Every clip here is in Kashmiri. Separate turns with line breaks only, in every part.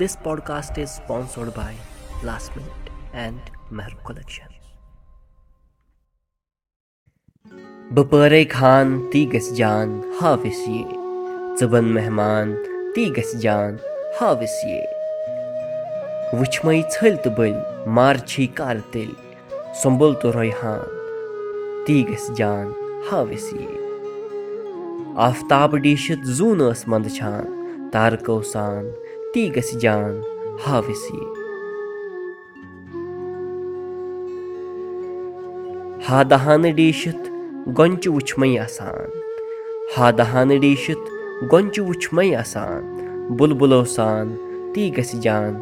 This podcast is sponsored by Last Minute and Mehru Collection. بپٲرے Khan تی گژھِ جان ہاوس یہ ژٕ بن مہمان تی گژھِ جان ہاوس یہ وٕچھمے ژھٔلۍ تہٕ بٔلۍ مارچھی کر تیٚلہِ سۄمبُل تہٕ رۄیہان تی گژھِ جان ہاوس یہ آفتاب ڈیٖشِتھ زوٗن ٲس منٛدچھان تارکو سان تی گژھِ جان ہاوس ہادہانہٕ ڈیٖشِتھ گۄنچہِ وٕچھمے آسان ہادہانہٕ ڈیٖشِتھ گۄنچہِ وٕچھمے آسان بُلبُلو سان تی گژھِ جان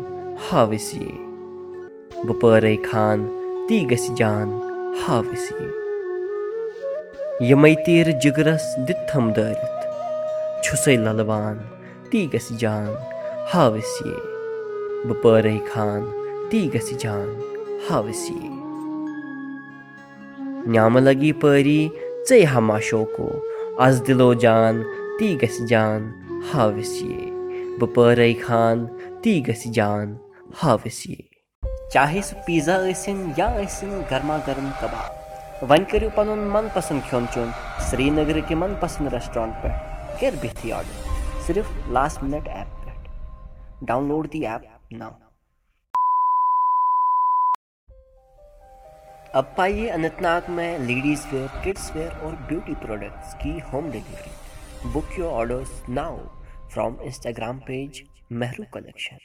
ہاوس یہ بپٲرے خان تی گژھِ جان ہاوس یہ یِمے تیٖرٕ جگرس دِتھم دٲرِتھ چھُسے للوان تی گژھِ جان ہاوس یہ بپٲرے خان تی گژھِ جان ہاوس یہ نعمہٕ لگی پٲری ژے ہما شوقو از دِلو جان تی گژھِ جان ہاوس یہ بپٲرے خان تی گژھِ جان ہاوس یہ چاہے سُہ پیٖزا ٲسِن یا ٲسِن گرما گرم کباب وۄنۍ کٔرِو پنُن من پسنٛد کھیوٚن چیوٚن سرینگرٕکہِ من پسنٛد ریسٹورنٹ پٮ۪ٹھ بِہتھٕے آرڈر صرف last minute app Download the app now. अब पाइए अनंतनाग में लेडीज वेयर किड्स वेयर और ब्यूटी प्रोडक्ट्स की home delivery book your orders now from Instagram page Mehru collection